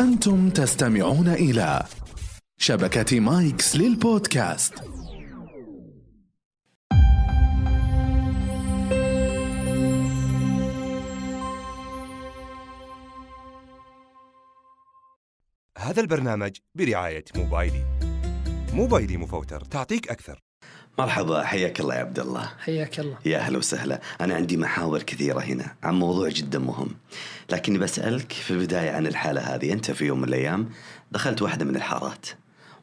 أنتم تستمعون إلى شبكة مايكس للبودكاست. هذا البرنامج برعاية موبايلي. موبايلي مفوتر تعطيك أكثر. مرحبا حياك الله يا عبد الله. حياك الله. يا أهلا وسهلا. أنا عندي محاور كثيرة هنا عن موضوع جدا مهم. لكني بسألك في البداية عن الحالة هذه. أنت في يوم من الأيام دخلت واحدة من الحارات.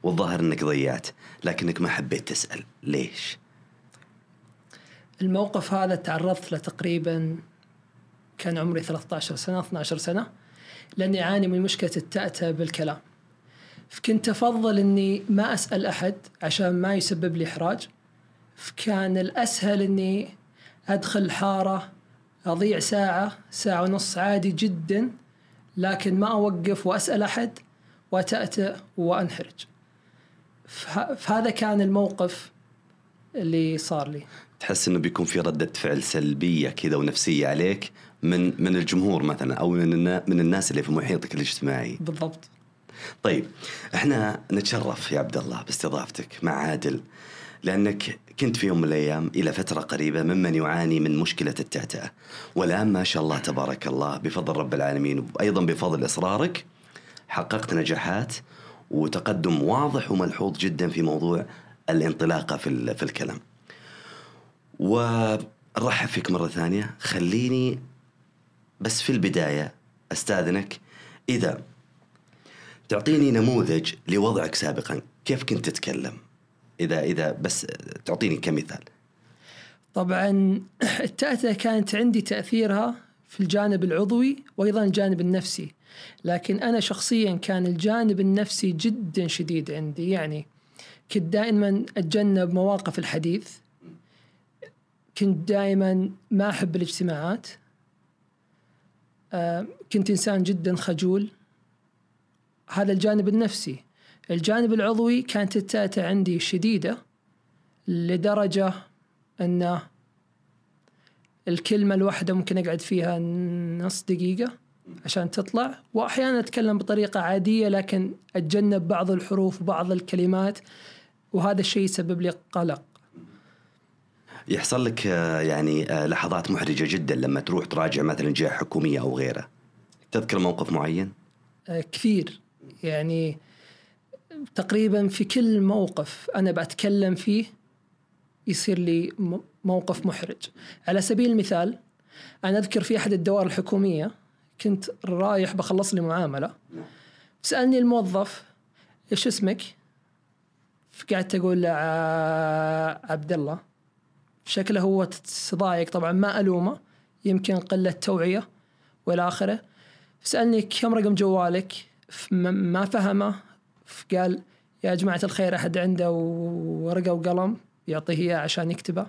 والظاهر أنك ضيعت لكنك ما حبيت تسأل. ليش؟ الموقف هذا تعرضت له تقريبا كان عمري 13 سنة 12 سنة لأني أعاني من مشكلة التأتأة بالكلام. فكنت أفضل أني ما أسأل أحد عشان ما يسبب لي إحراج. فكان الأسهل أني أدخل حارة أضيع ساعة ساعة ونص عادي جدا لكن ما أوقف وأسأل أحد وأتأتأ وأنحرج. فه- فهذا كان الموقف اللي صار لي. تحس إنه بيكون في ردة فعل سلبية كذا ونفسية عليك من من الجمهور مثلا أو من من الناس اللي في محيطك الاجتماعي. بالضبط. طيب إحنا نتشرف يا عبد الله باستضافتك مع عادل لأنك كنت في يوم من الأيام إلى فترة قريبة ممن يعاني من مشكلة التأتأة والآن ما شاء الله تبارك الله بفضل رب العالمين وأيضا بفضل إصرارك حققت نجاحات وتقدم واضح وملحوظ جدا في موضوع الانطلاقه في في الكلام. ونرحب فيك مرة ثانية. خليني بس في البداية أستاذنك. إذا تعطيني نموذج لوضعك سابقا. كيف كنت تتكلم؟ إذا إذا بس تعطيني كمثال. طبعا التأتأة كانت عندي تأثيرها في الجانب العضوي وأيضا الجانب النفسي لكن أنا شخصيا كان الجانب النفسي جدا شديد عندي. يعني كنت دائما أتجنب مواقف الحديث كنت دائما ما أحب الاجتماعات آه، كنت إنسان جدا خجول. هذا الجانب النفسي. الجانب العضوي كانت التأتأة عندي شديدة لدرجة أن الكلمة الواحدة ممكن أقعد فيها نص دقيقة عشان تطلع. وأحيانا أتكلم بطريقة عادية لكن أتجنب بعض الحروف وبعض الكلمات وهذا الشيء يسبب لي قلق. يحصل لك آه، يعني آه، لحظات محرجة جدا لما تروح تراجع مثلا جهة حكومية أو غيره تذكر موقف معين؟ آه، كثير. يعني تقريبا في كل موقف أنا بتكلم فيه يصير لي موقف محرج. على سبيل المثال أنا أذكر في أحد الدوائر الحكومية كنت رايح بخلص لي معاملة. سألني الموظف إيش اسمك؟ فقعدت أقول له عبد الله شكله هو تضايق طبعا ما ألومه يمكن قلة توعية والى آخره. سألني كم رقم جوالك؟ ما فهمه. فقال يا جماعة الخير أحد عنده ورقة وقلم يعطيه إياه عشان يكتبه.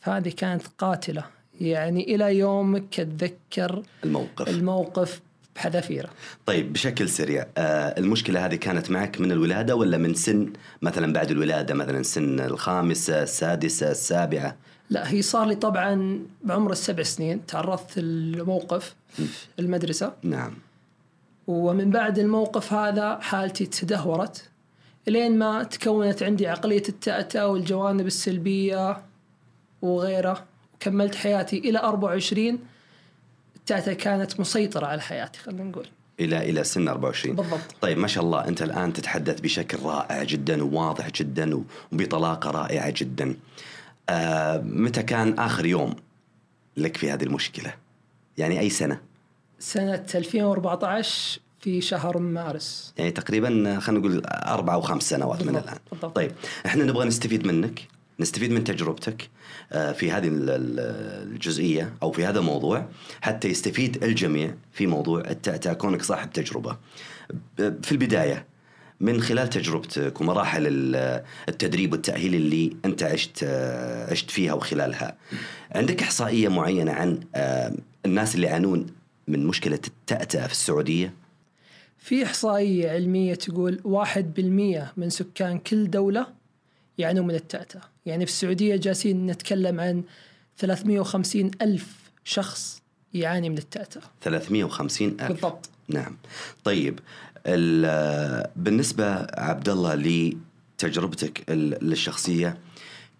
فهذه كانت قاتلة. يعني إلى يومك اتذكر الموقف. الموقف بحذافيره. طيب بشكل سريع آه، المشكلة هذه كانت معك من الولادة ولا من سن مثلا بعد الولادة مثلا سن الخامسة السادسة السابعة؟ لا هي صار لي طبعا بعمر السبع سنين تعرضت الموقف في المدرسة. نعم. ومن بعد الموقف هذا حالتي تدهورت لين ما تكونت عندي عقلية التأتأة والجوانب السلبية وغيره وكملت حياتي إلى 24 التأتأة كانت مسيطرة على حياتي خلينا نقول إلى إلى سن 24 بالضبط طيب ما شاء الله أنت الآن تتحدث بشكل رائع جدا وواضح جدا وبطلاقة رائعة جدا. آه متى كان آخر يوم لك في هذه المشكلة؟ يعني أي سنة؟ سنة 2014 في شهر مارس يعني تقريبا خلينا نقول أربع أو خمس سنوات من بالضبط، الآن. بالضبط. طيب إحنا نبغى نستفيد منك نستفيد من تجربتك آه، في هذه ال- ال- الجزئية أو في هذا الموضوع حتى يستفيد الجميع في موضوع التأتأة كونك صاحب تجربة. في البداية من خلال تجربتك ومراحل ال- التدريب والتأهيل اللي أنت عشت آه، عشت فيها وخلالها عندك إحصائية معينة عن آه، الناس اللي يعانون من مشكلة التأتأة في السعودية؟ في إحصائية علمية تقول واحد بالمية من سكان كل دولة يعانون من التأتأة. يعني في السعودية جالسين نتكلم عن 350 ألف شخص يعاني من التأتأة. 350 ألف. بالضبط. نعم. طيب ال- بالنسبة عبد الله لتجربتك ال- الشخصية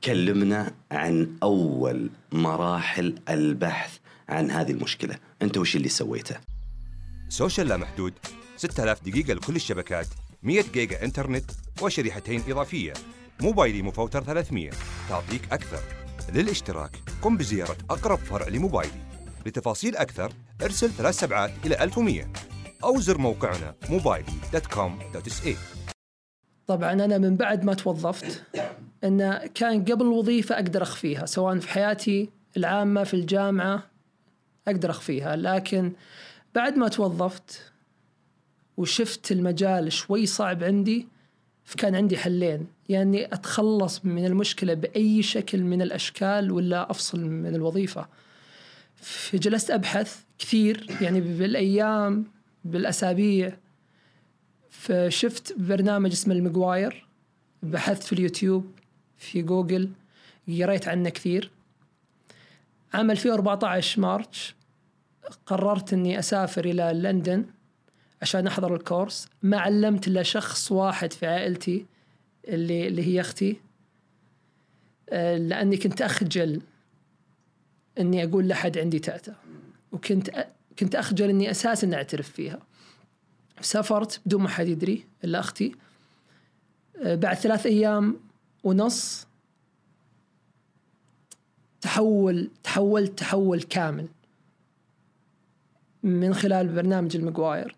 كلمنا عن أول مراحل البحث عن هذه المشكلة. أنت وش اللي سويته؟ سوشيال لا محدود. 6000 دقيقة لكل الشبكات 100 جيجا إنترنت وشريحتين إضافية. موبايلي مفوتر 300 تعطيك أكثر. للاشتراك قم بزيارة أقرب فرع لموبايلي. لتفاصيل أكثر ارسل ثلاث سبعات إلى 1100 أو زر موقعنا موبايلي.com.sa طبعا أنا من بعد ما توظفت إن كان قبل الوظيفه أقدر أخفيها سواء في حياتي العامة في الجامعة. أقدر أخفيها. لكن بعد ما توظفت وشفت المجال شوي صعب عندي فكان عندي حلين. يعني أتخلص من المشكلة بأي شكل من الأشكال ولا أفصل من الوظيفة. فجلست أبحث كثير. يعني بالأيام بالأسابيع. فشفت برنامج اسمه المقواير. بحثت في اليوتيوب في جوجل قريت عنه كثير. عام 2014 مارش قررت إني أسافر إلى لندن عشان أحضر الكورس. ما علمت إلا شخص واحد في عائلتي اللي اللي هي أختي. آه، لأني كنت أخجل إني أقول لأحد عندي تأتأة وكنت. كنت أخجل إني أساسا أعترف فيها. سافرت بدون ما حد يدري إلا أختي. آه، بعد ثلاث أيام ونص تحول تحولت تحول كامل. من خلال برنامج المقواير.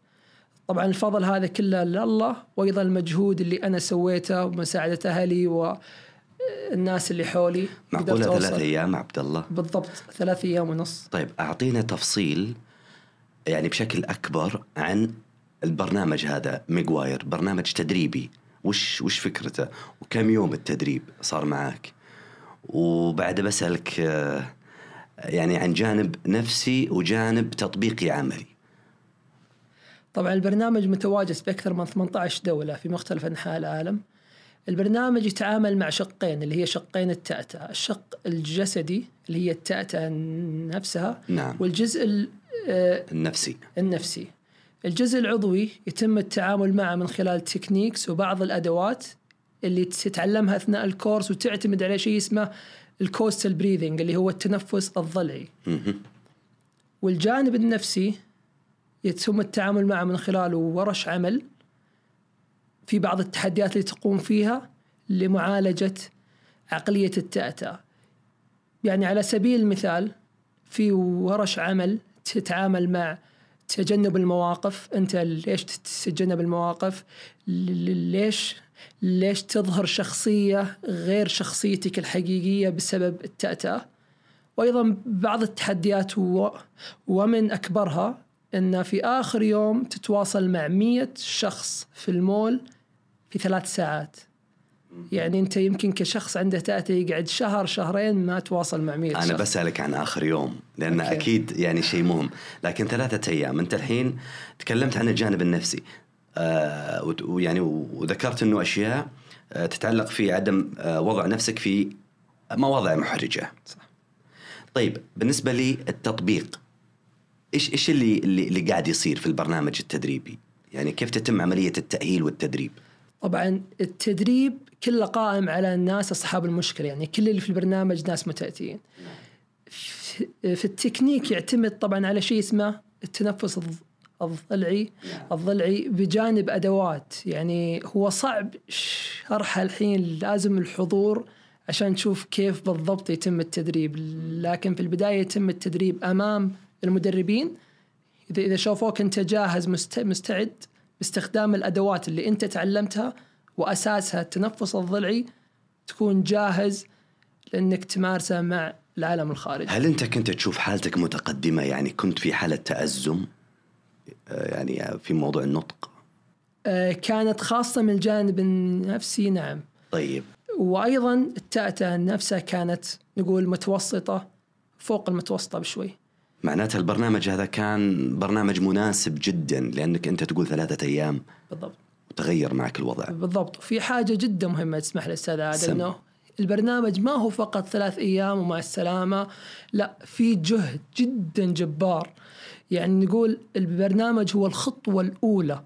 طبعا الفضل هذا كله لله وأيضا المجهود اللي أنا سويته ومساعدة أهلي والناس اللي حولي أوصل. ثلاث أيام عبد الله؟ بالضبط ثلاث أيام ونص. طيب أعطينا تفصيل يعني بشكل أكبر عن البرنامج هذا ميغواير برنامج تدريبي. وش وش فكرته؟ وكم يوم التدريب صار معك وبعد بسألك آه، يعني عن جانب نفسي وجانب تطبيقي عملي. طبعا البرنامج متواجد في أكثر من 18 دولة في مختلف أنحاء العالم. البرنامج يتعامل مع شقين اللي هي شقين التأتأة الشق الجسدي اللي هي التأتأة نفسها نعم. والجزء ال- آه، النفسي. النفسي. الجزء العضوي يتم التعامل معه من خلال techniques وبعض الأدوات اللي تتعلمها أثناء ال course وتعتمد على شيء اسمه ال costal breathing اللي هو التنفس الضلعي. والجانب النفسي يتم التعامل معه من خلال ورش عمل في بعض التحديات اللي تقوم فيها لمعالجة عقلية التأتأة يعني على سبيل المثال في ورش عمل تتعامل مع تجنب المواقف. أنت ليش تتجنب المواقف؟ ليش ليش تظهر شخصية غير شخصيتك الحقيقية بسبب التأتأة؟ وأيضا بعض التحديات و... ومن أكبرها أن في آخر يوم تتواصل مع مية شخص في المول في ثلاث ساعات. يعني أنت يمكن كشخص عنده تأتأة يقعد شهر شهرين ما تواصل مع 100 أنا شخص. بسألك عن آخر يوم لأن أوكي. أكيد يعني شيء مهم. لكن ثلاثة أيام أنت الحين تكلمت عن الجانب النفسي. ويعني وذكرت أنه أشياء آه تتعلق في عدم آه وضع نفسك في مواضع محرجة. صح. طيب بالنسبة لي التطبيق إيش إيش اللي اللي, قاعد يصير في البرنامج التدريبي؟ يعني كيف تتم عملية التأهيل والتدريب؟ طبعا التدريب كله قائم على الناس أصحاب المشكلة يعني كل اللي في البرنامج ناس متأتين في في التكنيك يعتمد طبعا على شيء اسمه التنفس الضلعي الضلعي بجانب أدوات. يعني هو صعب شرحها الحين لازم الحضور عشان تشوف كيف بالضبط يتم التدريب. لكن في البداية يتم التدريب أمام المدربين. اذا إذا شافوك أنت جاهز مست- مستعد باستخدام الأدوات اللي أنت تعلمتها وأساسها التنفس الضلعي تكون جاهز لأنك تمارسه مع العالم الخارجي. هل أنت كنت تشوف حالتك متقدمة؟ يعني كنت في حالة تأزم؟ يعني في موضوع النطق. آه، كانت خاصة من الجانب النفسي نعم. طيب. وأيضا التأتأة نفسها كانت نقول متوسطة فوق المتوسطة بشوي. معناتها البرنامج هذا كان برنامج مناسب جدا لأنك أنت تقول ثلاثة أيام بالضبط. وتغير معك الوضع. بالضبط. في حاجة جدا مهمة تسمح لي أستاذ عادل. إنه البرنامج ما هو فقط ثلاث أيام ومع السلامة لا في جهد جدا جبار يعني نقول البرنامج هو الخطوة الأولى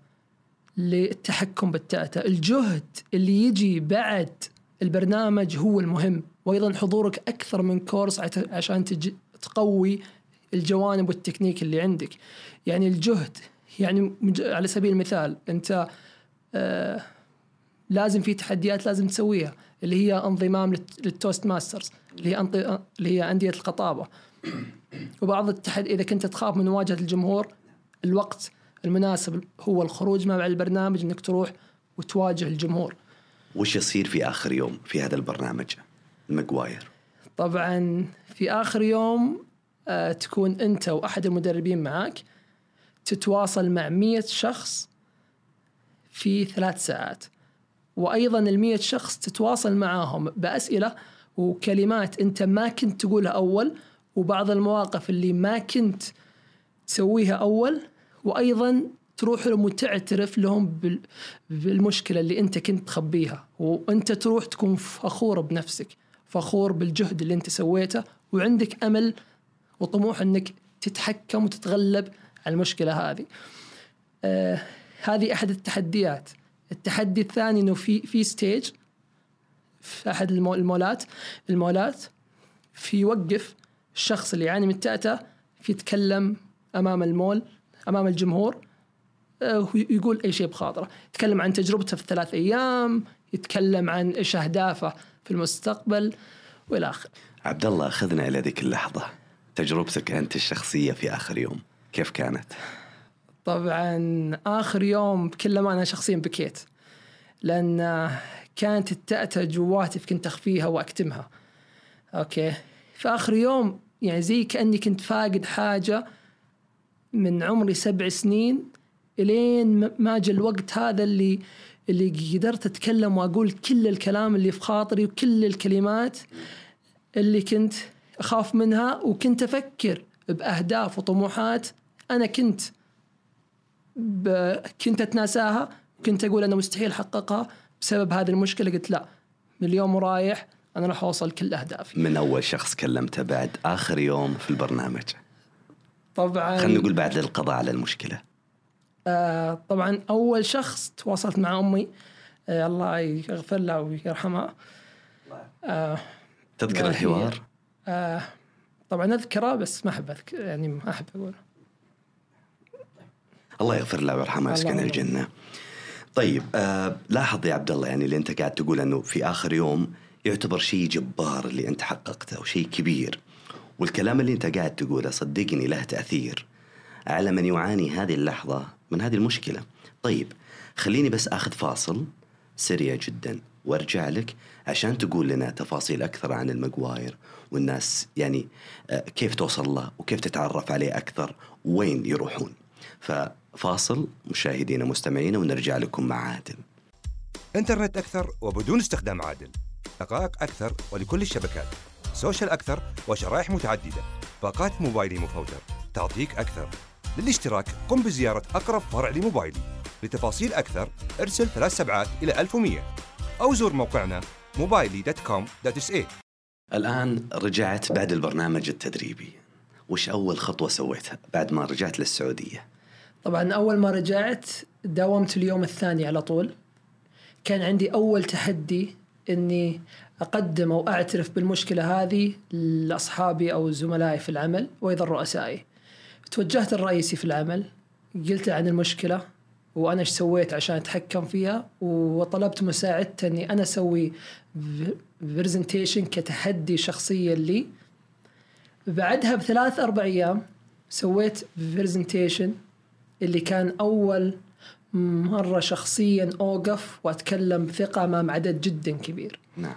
للتحكم بالتأتة الجهد اللي يجي بعد البرنامج هو المهم وأيضا حضورك أكثر من كورس عشان تقوي الجوانب والتكنيك اللي عندك. يعني الجهد يعني على سبيل المثال أنت آه لازم في تحديات لازم تسويها اللي هي انضمام للت- لل Toastmasters اللي هي اللي هي أندية الخطابه وبعض التحدي إذا كنت تخاف من مواجهة الجمهور الوقت المناسب هو الخروج مع البرنامج إنك تروح وتواجه الجمهور. وش يصير في آخر يوم في هذا البرنامج المقواير طبعا في آخر يوم آه، تكون أنت وأحد المدربين معاك تتواصل مع مية شخص في ثلاث ساعات. وأيضا المية شخص تتواصل معاهم بأسئلة وكلمات أنت ما كنت تقولها أول وبعض المواقف اللي ما كنت تسويها أول وأيضا تروح لهم وتعترف لهم بال- بالمشكلة اللي أنت كنت تخبيها وأنت تروح تكون فخور بنفسك فخور بالجهد اللي أنت سويته وعندك أمل وطموح إنك تتحكم وتتغلب على المشكلة هذه. آه هذه أحد التحديات. التحدي الثاني إنه في في ستيج في أحد المو- المولات المولات في يوقف الشخص اللي يعاني من التأتة في يتكلم أمام المول أمام الجمهور آه، ويقول أي شيء بخاطره، يتكلم عن تجربته في الثلاث أيام، يتكلم عن إيش أهدافه في المستقبل وإلى آخره. عبد الله خذنا إلى ذيك اللحظة تجربتك أنت الشخصية في آخر يوم كيف كانت؟ طبعا آخر يوم بكل أمانة شخصيا بكيت لأن كانت التأتة جواتي كنت أخفيها وأكتمها. أوكي في آخر يوم يعني زي كأني كنت فاقد حاجة من عمري سبع سنين إلين ما جاء الوقت هذا اللي اللي قدرت أتكلم وأقول كل الكلام اللي في خاطري وكل الكلمات اللي كنت أخاف منها وكنت أفكر بأهداف وطموحات أنا كنت. كنت أتناساها كنت أقول أنا مستحيل أحققها بسبب هذه المشكلة قلت لا من اليوم ورايح أنا راح أوصل كل أهدافي. من أول شخص كلمته بعد آخر يوم في البرنامج. طبعا خلينا نقول بعد القضاء على المشكلة. آه طبعا أول شخص تواصلت مع أمي. آه الله يغفر لها ويرحمها آه تذكر الحوار؟ آه طبعا أذكره بس ما أحب اذكر يعني ما أحب أقوله. الله يغفر له ويرحمه ويسكن الجنة. طيب آه لاحظ يا عبد الله يعني اللي أنت قاعد تقول إنه في آخر يوم يعتبر شيء جبار اللي انت حققته وشيء كبير. والكلام اللي انت قاعد تقوله صدقني له تأثير على من يعاني هذه اللحظة من هذه المشكلة. طيب خليني بس آخذ فاصل سريع جدا وأرجع لك عشان تقول لنا تفاصيل أكثر عن المقواير والناس يعني آه، كيف توصل له وكيف تتعرف عليه أكثر وين يروحون. ففاصل مشاهدينا مستمعينا ونرجع لكم مع عادل. انترنت أكثر وبدون استخدام عادل دقائق أكثر ولكل الشبكات. سوشيال أكثر وشرائح متعددة. باقات موبايلي مفوتر. تعطيك أكثر. للاشتراك قم بزيارة أقرب فرع لموبايلي. لتفاصيل أكثر ارسل ثلاث سبعات إلى 1100 أو زور موقعنا موبايلي dot com dot SA الآن رجعت بعد البرنامج التدريبي. وش أول خطوة سويتها بعد ما رجعت للسعودية؟ طبعا أول ما رجعت داومت اليوم الثاني على طول. كان عندي أول تحدي إني أقدم أو أعترف بالمشكلة هذه لأصحابي أو زملائي في العمل وأيضا رؤسائي. توجهت الرئيسي في العمل قلت عن المشكلة وأنا إيش سويت عشان أتحكم فيها وطلبت مساعدته إني أنا أسوي presentation كتحدي شخصيا لي بعدها بثلاث أربع أيام سويت presentation اللي كان أول مرة شخصيا أوقف وأتكلم بثقه أمام عدد جدا كبير. نعم.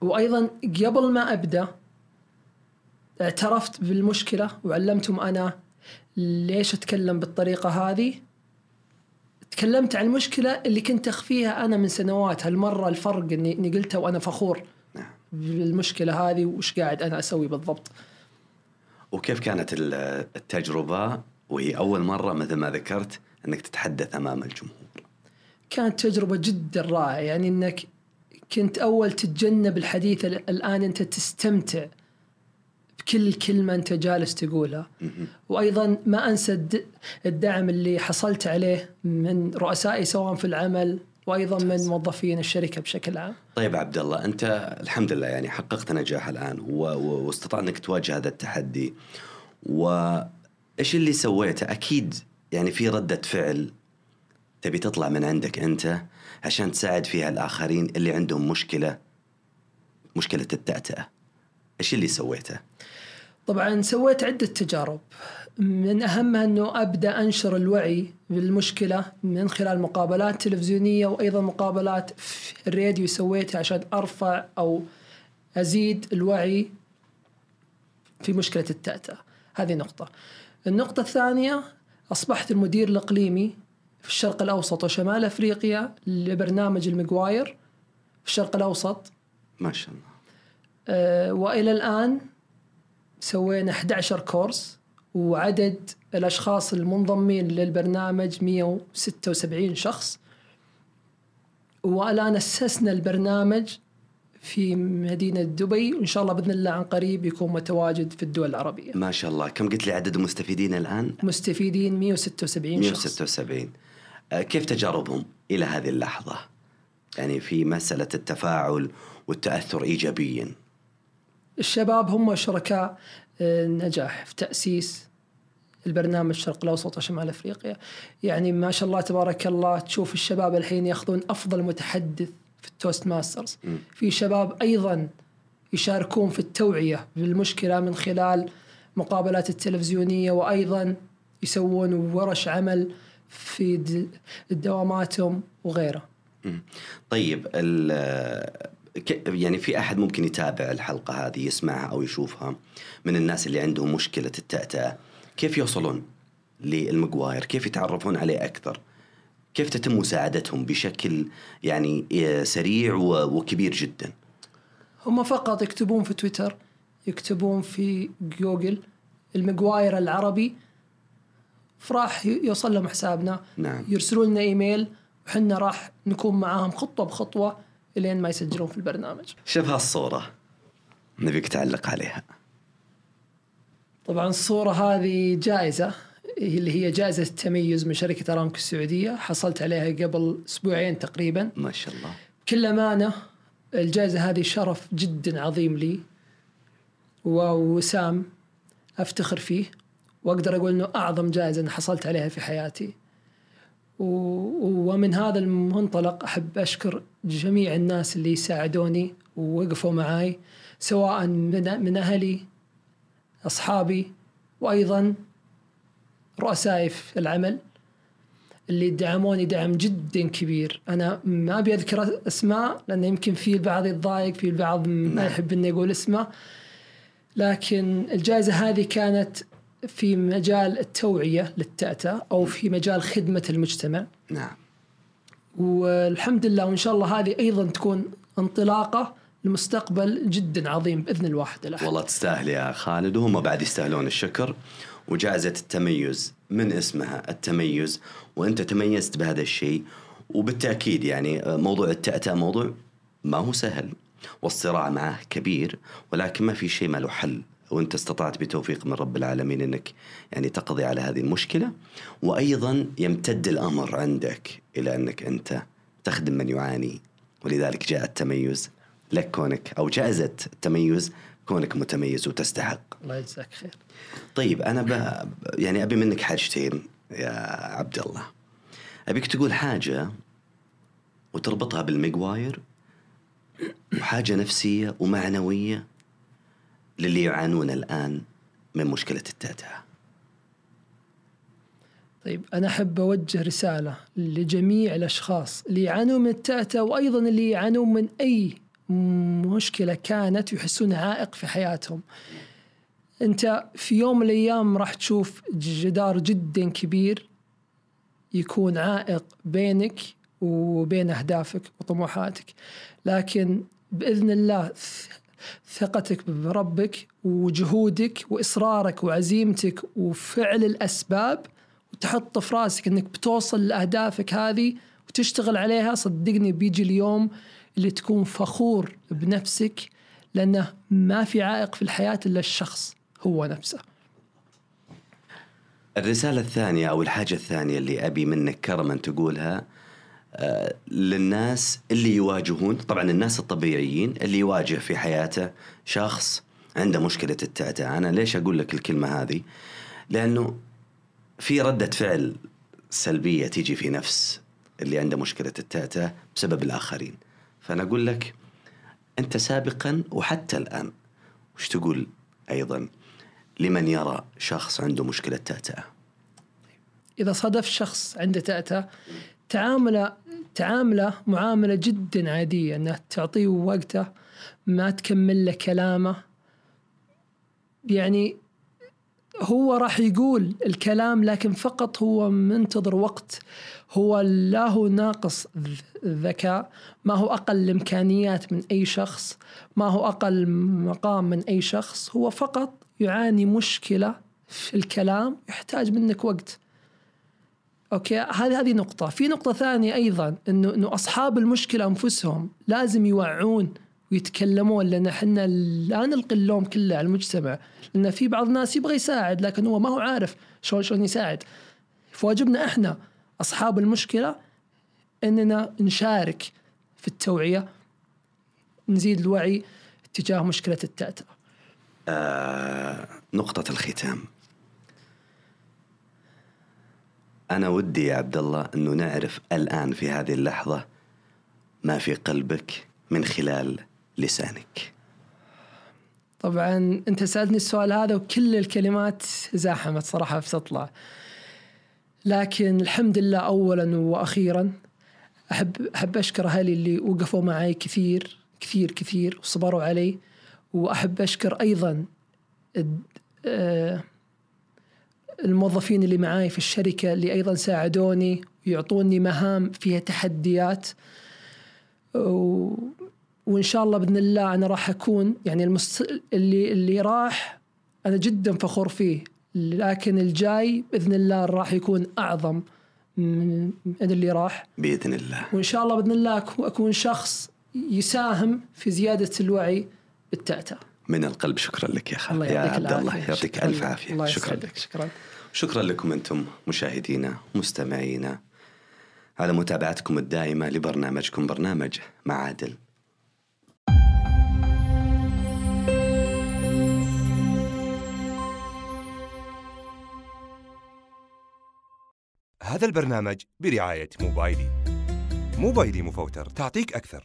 وأيضا قبل ما أبدأ اعترفت بالمشكلة وعلمتهم أنا ليش أتكلم بالطريقة هذه. تكلمت عن المشكلة اللي كنت أخفيها أنا من سنوات. هالمرة الفرق اني إني قلتها وأنا فخور نعم. بالمشكلة هذه وش قاعد أنا أسوي بالضبط. وكيف كانت ال- التجربة؟ وهي أول مرة مثل ما ذكرت انك تتحدث امام الجمهور؟ كانت تجربة جدا رائعة. يعني إنك كنت أول تتجنب الحديث ال- الآن أنت تستمتع بكل كلمة أنت جالس تقولها. وأيضا ما أنسى الد- الدعم اللي حصلت عليه من رؤسائي سواء في العمل وأيضا من موظفين الشركة بشكل عام. طيب عبد الله أنت الحمد لله يعني حققت نجاح الآن. واستطعت أنك تواجه هذا التحدي. وإيش اللي سويته؟ أكيد يعني في ردة فعل تبي تطلع من عندك أنت عشان تساعد فيها الآخرين اللي عندهم مشكلة مشكلة التأتأة. إيش اللي سويته؟ طبعا سويت عدة تجارب. من أهمها أنه أبدأ أنشر الوعي بالمشكلة من خلال مقابلات تلفزيونية وأيضا مقابلات في الراديو سويتها عشان أرفع أو أزيد الوعي في مشكلة التأتأة. هذه نقطة. النقطة الثانية أصبحت المدير الإقليمي في الشرق الأوسط وشمال أفريقيا لبرنامج المقواير في الشرق الأوسط. ما شاء الله. آه، وإلى الآن سوينا 11 كورس وعدد الأشخاص المنضمين للبرنامج 176 شخص. والآن أسسنا البرنامج في مدينة دبي. وان شاء الله بإذن الله عن قريب يكون متواجد في الدول العربية. ما شاء الله. كم قلت لي عدد المستفيدين الآن؟ مستفيدين 176 شخص. 176 آه، كيف تجاربهم إلى هذه اللحظة؟ يعني في مسألة التفاعل والتأثر ايجابيا. الشباب هم شركاء آه، النجاح في تأسيس البرنامج الشرق الأوسط وشمال أفريقيا. يعني ما شاء الله تبارك الله تشوف الشباب الحين يأخذون أفضل متحدث في ال Toastmasters. في شباب أيضا يشاركون في التوعية بالمشكلة من خلال مقابلات التلفزيونية وأيضا يسوون ورش عمل في دواماتهم وغيره. طيب يعني في أحد ممكن يتابع الحلقة هذه يسمعها أو يشوفها من الناس اللي عندهم مشكلة التأتأة كيف يوصلون للمقواير؟ كيف يتعرفون عليه أكثر؟ كيف تتم مساعدتهم بشكل يعني إيه، سريع وكبير جدا هم فقط يكتبون في تويتر يكتبون في جوجل المقواير العربي فراح يوصل لهم حسابنا نعم. يرسلوا لنا إيميل وحنا راح نكون معاهم خطوة بخطوة إلين ما يسجلون في البرنامج. شوف هالصورة نبيك تعلق عليها طبعا الصورة هذه جائزة اللي هي جائزة التميز من شركة أرامكو السعودية. حصلت عليها قبل أسبوعين تقريبا. ما شاء الله. بكل أمانة الجائزة هذه شرف جدا عظيم لي. ووسام أفتخر فيه. وأقدر أقول أنه أعظم جائزة أنا حصلت عليها في حياتي. ومن هذا المنطلق أحب أشكر جميع الناس اللي ساعدوني ووقفوا معي سواء من, من أهلي أصحابي وأيضا رؤسائي في العمل اللي دعموني دعم جدا كبير. أنا ما أبي أذكر أسماء لأن يمكن في البعض يتضايق في البعض ما يحب إنه يقول اسمه. لكن الجائزة هذه كانت في مجال التوعية للتأتأة أو في مجال خدمة المجتمع. نعم. والحمد لله وإن شاء الله هذه أيضا تكون انطلاقة لمستقبل جدا عظيم بإذن الواحد الأحد. والله تستاهل يا خالد وهم بعد يستاهلون الشكر. وجائزة التميز. من اسمها التميز؟ وأنت تميزت بهذا الشيء. وبالتأكيد يعني موضوع التأتأة موضوع ما هو سهل. والصراع معه كبير ولكن ما في شيء ما له حل. وأنت استطعت بتوفيق من رب العالمين إنك يعني تقضي على هذه المشكلة. وأيضا يمتد الأمر عندك إلى أنك أنت تخدم من يعاني. ولذلك جاء التميز. لك كونك أو جائزه التميز كونك متميز وتستحق. الله يجزاك خير. طيب أنا ب... يعني أبي منك حاجتين يا عبد الله. أبيك تقول حاجة وتربطها بالمقواير وحاجة نفسية ومعنوية للي يعانون الآن من مشكلة التأتأة. طيب أنا أحب أوجه رسالة لجميع الأشخاص اللي يعانون من التأتأة وأيضا اللي يعانون من أي مشكلة كانت يحسون عائق في حياتهم أنت في يوم من الأيام راح تشوف جدار جدا كبير يكون عائق بينك وبين أهدافك وطموحاتك. لكن بإذن الله ثقتك بربك وجهودك وإصرارك وعزيمتك وفعل الأسباب وتحط في راسك إنك بتوصل لأهدافك هذه وتشتغل عليها صدقني بيجي اليوم اللي تكون فخور بنفسك لأنه ما في عائق في الحياة إلا الشخص. هو نفسه. الرسالة الثانية أو الحاجة الثانية اللي أبي منك كرما تقولها آه، للناس اللي يواجهون طبعا الناس الطبيعيين اللي يواجه في حياته شخص عنده مشكلة التعتع أنا ليش أقول لك الكلمة هذه؟ لأنه في ردة فعل سلبية تيجي في نفس اللي عنده مشكلة التعتع بسبب الآخرين. فأنا أقول لك أنت سابقا وحتى الآن وش تقول أيضا؟ لمن يرى شخص عنده مشكلة تأتأة إذا صادف شخص عنده تأتأة تعامله تعامله معاملة جدا عادية أنه تعطيه وقته ما تكمل له كلامه. يعني هو راح يقول الكلام لكن فقط هو منتظر وقت. هو لا هو ناقص ذكاء ما هو أقل إمكانيات من أي شخص ما هو أقل مقام من أي شخص هو فقط يعاني مشكلة في الكلام يحتاج منك وقت أوكي هذه هذه نقطة، في نقطة ثانية أيضا إنه إنه أصحاب المشكلة أنفسهم لازم يوعون ويتكلمون لأن إحنا لا نلقي اللوم كله على المجتمع، لأن في بعض الناس يبغى يساعد لكن هو ما هو عارف شلون شلون يساعد. فواجبنا إحنا أصحاب المشكلة إننا نشارك في التوعية نزيد الوعي تجاه مشكلة التأتأة. آه نقطة الختام. أنا ودي يا عبد الله أنه نعرف الآن في هذه اللحظة ما في قلبك من خلال لسانك. طبعا أنت سألتني السؤال هذا وكل الكلمات زاحمت صراحة بتطلع لكن الحمد لله أولا وأخيرا أحب أحب أشكر أهلي اللي وقفوا معي كثير كثير كثير وصبروا علي. وأحب أشكر أيضا آه، الموظفين اللي معاي في الشركة اللي أيضا ساعدوني ويعطوني مهام فيها تحديات. و... وإن شاء الله بإذن الله أنا راح أكون يعني المست... اللي اللي راح أنا جدا فخور فيه. لكن الجاي بإذن الله راح يكون أعظم من اللي راح. بإذن الله. وإن شاء الله بإذن الله أكون شخص يساهم في زيادة الوعي بالتأتأة من القلب شكرا لك يا خالد. يا عبد الله يعطيك ألف عافية. الله شكرا. لك شكرا. شكرا لكم أنتم مشاهدينا مستمعينا على متابعتكم الدائمة لبرنامجكم برنامج معادل. هذا البرنامج برعاية موبايلي. موبايلي مفوتر تعطيك أكثر.